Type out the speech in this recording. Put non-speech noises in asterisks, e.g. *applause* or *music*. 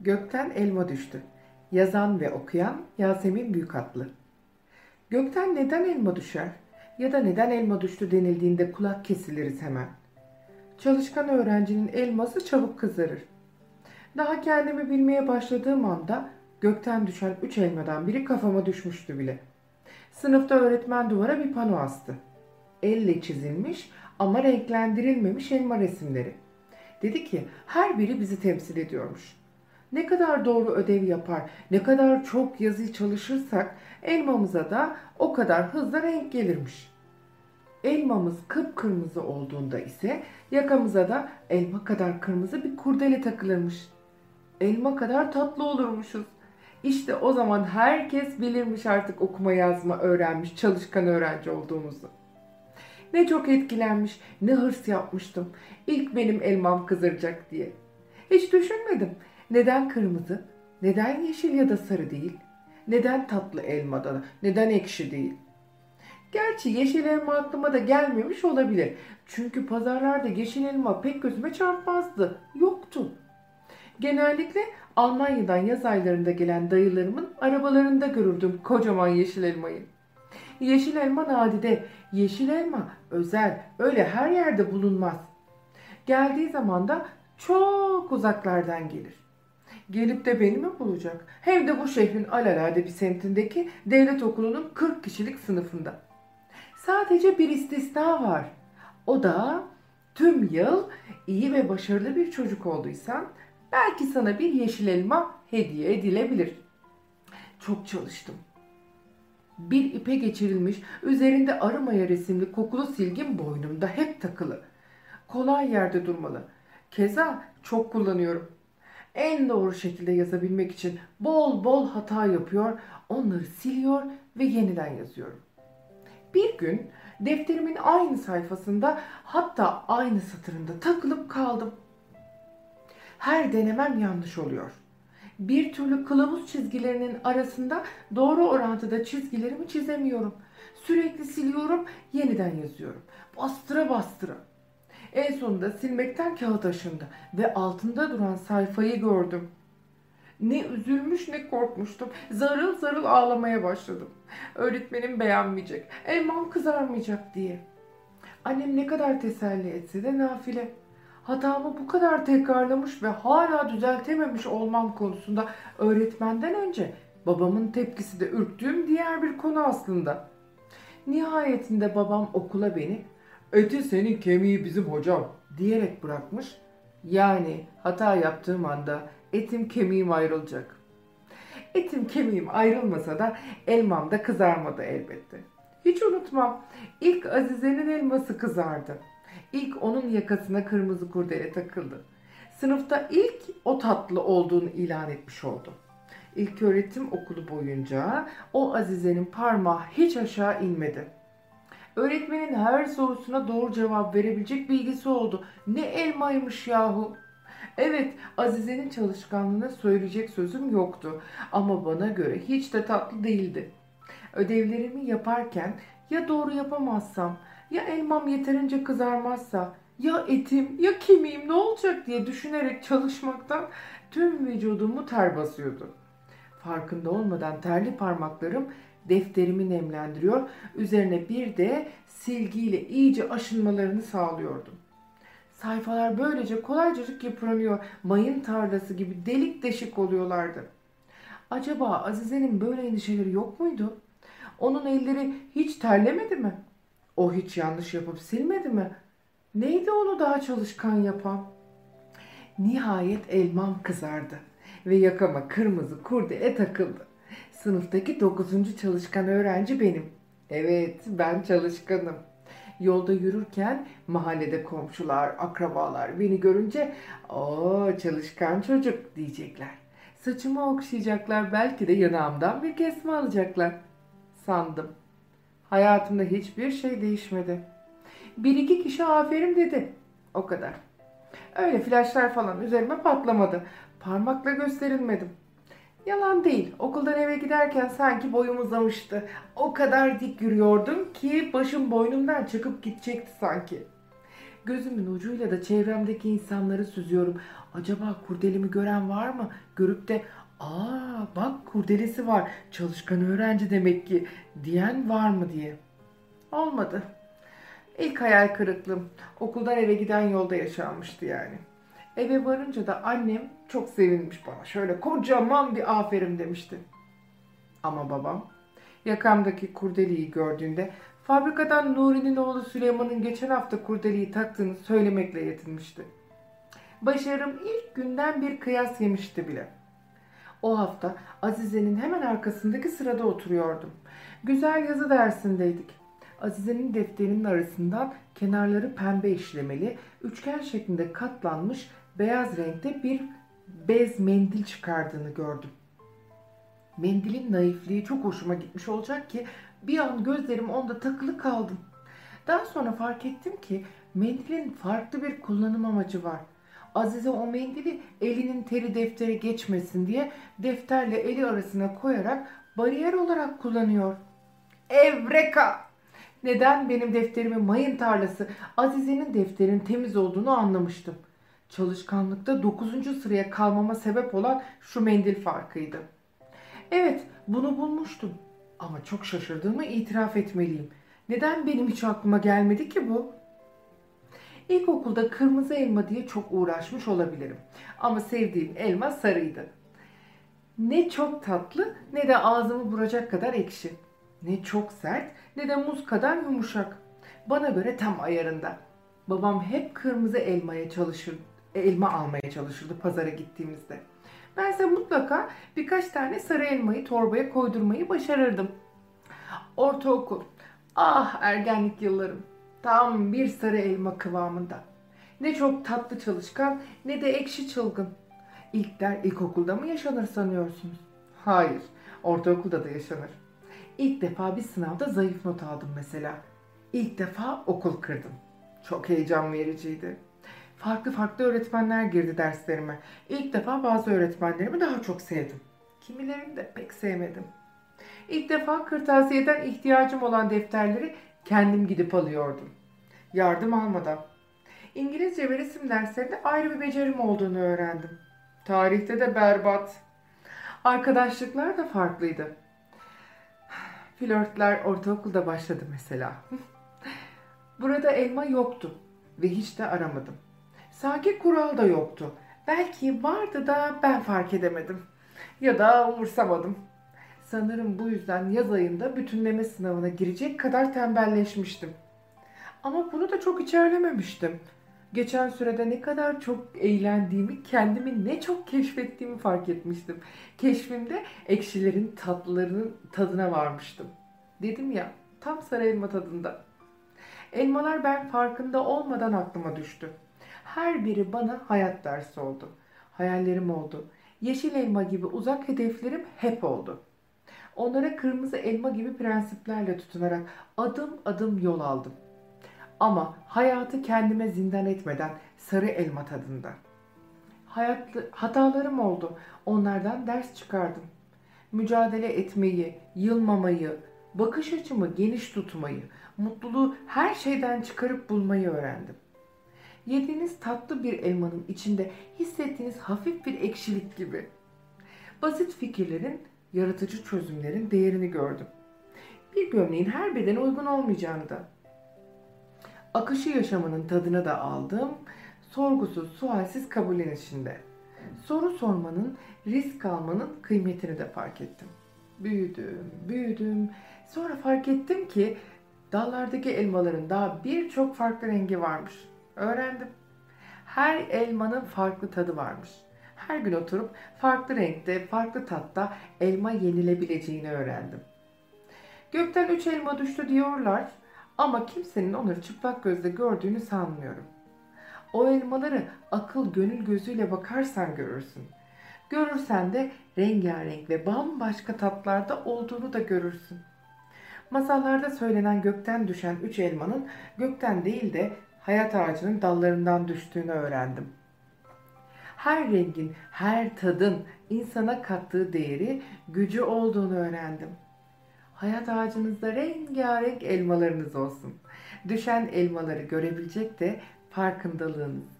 Gökten elma düştü. Yazan ve okuyan Yasemin Büyükatlı. Gökten neden elma düşer? Ya da neden elma düştü denildiğinde kulak kesiliriz hemen. Çalışkan öğrencinin elması çabuk kızarır. Daha kendimi bilmeye başladığım anda gökten düşen üç elmadan biri kafama düşmüştü bile. Sınıfta öğretmen duvara bir pano astı. Elle çizilmiş ama renklendirilmemiş elma resimleri. Dedi ki her biri bizi temsil ediyormuş. Ne kadar doğru ödev yapar, ne kadar çok yazı çalışırsak elmamıza da o kadar hızlı renk gelirmiş. Elmamız kıpkırmızı olduğunda ise yakamıza da elma kadar kırmızı bir kurdele takılırmış. Elma kadar tatlı olurmuşuz. İşte o zaman herkes bilirmiş artık okuma yazma öğrenmiş, çalışkan öğrenci olduğumuzu. Ne çok etkilenmiş, ne hırs yapmıştım. İlk benim elmam kızaracak diye. Hiç düşünmedim. Neden kırmızı? Neden yeşil ya da sarı değil? Neden tatlı elmada? Neden ekşi değil? Gerçi yeşil elma aklıma da gelmemiş olabilir. Çünkü pazarlarda yeşil elma pek gözüme çarpmazdı. Yoktu. Genellikle Almanya'dan yaz aylarında gelen dayılarımın arabalarında görürdüm kocaman yeşil elmayı. Yeşil elma nadide, yeşil elma özel, öyle her yerde bulunmaz. Geldiği zaman da çok uzaklardan gelir. Gelip de beni mi bulacak? Hem de bu şehrin alalade bir semtindeki devlet okulunun 40 kişilik sınıfında. Sadece bir istisna var. O da tüm yıl iyi ve başarılı bir çocuk olduysan belki sana bir yeşil elma hediye edilebilir. Çok çalıştım. Bir ipe geçirilmiş, üzerinde arı maya resimli kokulu silgin boynumda hep takılı. Kolay yerde durmalı. Keza çok kullanıyorum. En doğru şekilde yazabilmek için bol bol hata yapıyor, onları siliyor ve yeniden yazıyorum. Bir gün defterimin aynı sayfasında hatta aynı satırında takılıp kaldım. Her denemem yanlış oluyor. Bir türlü kılavuz çizgilerinin arasında doğru orantıda çizgilerimi çizemiyorum. Sürekli siliyorum, yeniden yazıyorum. Bastıra bastıra. En sonunda silmekten kağıt aşındı ve altında duran sayfayı gördüm. Ne üzülmüş ne korkmuştum. Zarıl zarıl ağlamaya başladım. Öğretmenim beğenmeyecek, elmam kızarmayacak diye. Annem ne kadar teselli etse de nafile. Hatamı bu kadar tekrarlamış ve hala düzeltememiş olmam konusunda öğretmenden önce babamın tepkisi de ürktüğüm diğer bir konu aslında. Nihayetinde babam okula beni eti senin kemiği bizim hocam diyerek bırakmış. Yani hata yaptığım anda etim kemiğim ayrılacak. Etim kemiğim ayrılmasa da elmam da kızarmadı elbette. Hiç unutmam. İlk Azize'nin elması kızardı. İlk onun yakasına kırmızı kurdele takıldı. Sınıfta ilk o tatlı olduğunu ilan etmiş oldu. İlk öğretim okulu boyunca o Azize'nin parmağı hiç aşağı inmedi. Öğretmenin her sorusuna doğru cevap verebilecek bilgisi oldu. Ne elmaymış yahu. Evet, Azize'nin çalışkanlığına söyleyecek sözüm yoktu ama bana göre hiç de tatlı değildi. Ödevlerimi yaparken ya doğru yapamazsam, ya elmam yeterince kızarmazsa, ya etim, ya kemiğim ne olacak diye düşünerek çalışmaktan tüm vücudumu ter basıyordu. Farkında olmadan terli parmaklarım defterimi nemlendiriyor, üzerine bir de silgiyle iyice aşınmalarını sağlıyordum. Sayfalar böylece kolaycacık yıpranıyor, mayın tarlası gibi delik deşik oluyorlardı. Acaba Azize'nin böyle endişeleri yok muydu? Onun elleri hiç terlemedi mi? O hiç yanlış yapıp silmedi mi? Neydi onu daha çalışkan yapan? Nihayet elmam kızardı ve yakama kırmızı kurdele takıldı. Sınıftaki dokuzuncu çalışkan öğrenci benim. Evet, ben çalışkanım. Yolda yürürken mahallede komşular, akrabalar beni görünce o çalışkan çocuk diyecekler. Saçımı okşayacaklar, belki de yanağımdan bir kesme alacaklar. Sandım. Hayatımda hiçbir şey değişmedi. Bir iki kişi aferin dedi. O kadar. Öyle flaşlar falan üzerime patlamadı. Parmakla gösterilmedim. Yalan değil. Okuldan eve giderken sanki boyum uzamıştı. O kadar dik yürüyordum ki başım boynumdan çıkıp gidecekti sanki. Gözümün ucuyla da çevremdeki insanları süzüyorum. Acaba kurdelimi gören var mı? Görüp de ''Aa bak kurdelesi var, çalışkan öğrenci demek ki'' diyen var mı diye. Olmadı. İlk hayal kırıklığım okuldan eve giden yolda yaşanmıştı yani. Eve varınca da annem çok sevinmiş bana. Şöyle kocaman bir aferin demişti. Ama babam yakamdaki kurdeliyi gördüğünde fabrikadan Nuri'nin oğlu Süleyman'ın geçen hafta kurdeliyi taktığını söylemekle yetinmişti. Başarım ilk günden bir kıyas yemişti bile. O hafta Azize'nin hemen arkasındaki sırada oturuyordum. Güzel yazı dersindeydik. Azize'nin defterinin arasından kenarları pembe işlemeli, üçgen şeklinde katlanmış beyaz renkte bir bez mendil çıkardığını gördüm. Mendilin naifliği çok hoşuma gitmiş olacak ki bir an gözlerim onda takılı kaldım. Daha sonra fark ettim ki mendilin farklı bir kullanım amacı var. Azize o mendili elinin teri deftere geçmesin diye defterle eli arasına koyarak bariyer olarak kullanıyor. Evreka! Neden benim defterimin mayın tarlası Azize'nin defterinin temiz olduğunu anlamıştım. Çalışkanlıkta 9. sıraya kalmama sebep olan şu mendil farkıydı. Evet, bunu bulmuştum. Ama çok şaşırdığımı itiraf etmeliyim. Neden benim hiç aklıma gelmedi ki bu? İlkokulda kırmızı elma diye çok uğraşmış olabilirim. Ama sevdiğim elma sarıydı. Ne çok tatlı ne de ağzımı vuracak kadar ekşi. Ne çok sert ne de muz kadar yumuşak. Bana göre tam ayarında. Babam hep kırmızı elmaya çalışır, elma almaya çalışırdı pazara gittiğimizde. Bense mutlaka birkaç tane sarı elmayı torbaya koydurmayı başarırdım. Ortaokul. Ah ergenlik yıllarım. Tam bir sarı elma kıvamında. Ne çok tatlı çalışkan ne de ekşi çılgın. İlkler ilkokulda mı yaşanır sanıyorsunuz? Hayır, ortaokulda da yaşanır. İlk defa bir sınavda zayıf not aldım mesela. İlk defa okul kırdım. Çok heyecan vericiydi. Farklı farklı öğretmenler girdi derslerime. İlk defa bazı öğretmenlerimi daha çok sevdim. Kimilerini de pek sevmedim. İlk defa kırtasiyeden ihtiyacım olan defterleri kendim gidip alıyordum. Yardım almadan. İngilizce ve resim derslerinde ayrı bir becerim olduğunu öğrendim. Tarihte de berbat. Arkadaşlıklar da farklıydı. Flörtler ortaokulda başladı mesela. *laughs* Burada elma yoktu ve hiç de aramadım. Sanki kural da yoktu. Belki vardı da ben fark edemedim. Ya da umursamadım. Sanırım bu yüzden yaz ayında bütünleme sınavına girecek kadar tembelleşmiştim. Ama bunu da çok içerlememiştim. Geçen sürede ne kadar çok eğlendiğimi, kendimi ne çok keşfettiğimi fark etmiştim. Keşfimde ekşilerin tatlılarının tadına varmıştım. Dedim ya, tam sarı elma tadında. Elmalar ben farkında olmadan aklıma düştü. Her biri bana hayat dersi oldu. Hayallerim oldu. Yeşil elma gibi uzak hedeflerim hep oldu. Onlara kırmızı elma gibi prensiplerle tutunarak adım adım yol aldım. Ama hayatı kendime zindan etmeden sarı elma tadında. Hayatlı, hatalarım oldu. Onlardan ders çıkardım. Mücadele etmeyi, yılmamayı, bakış açımı geniş tutmayı, mutluluğu her şeyden çıkarıp bulmayı öğrendim. Yediğiniz tatlı bir elmanın içinde hissettiğiniz hafif bir ekşilik gibi. Basit fikirlerin, yaratıcı çözümlerin değerini gördüm. Bir gömleğin her bedene uygun olmayacağını da. Akışı yaşamının tadını da aldım. Sorgusuz, sualsiz kabullenişinde. Soru sormanın, risk almanın kıymetini de fark ettim. Büyüdüm, büyüdüm. Sonra fark ettim ki dallardaki elmaların daha birçok farklı rengi varmış. Öğrendim. Her elmanın farklı tadı varmış. Her gün oturup farklı renkte, farklı tatta elma yenilebileceğini öğrendim. Gökten üç elma düştü diyorlar ama kimsenin onları çıplak gözle gördüğünü sanmıyorum. O elmaları akıl gönül gözüyle bakarsan görürsün. Görürsen de rengarenk ve bambaşka tatlarda olduğunu da görürsün. Masallarda söylenen gökten düşen üç elmanın gökten değil de hayat ağacının dallarından düştüğünü öğrendim. Her rengin, her tadın insana kattığı değeri, gücü olduğunu öğrendim. Hayat ağacınızda rengarenk elmalarınız olsun. Düşen elmaları görebilecek de farkındalığınız.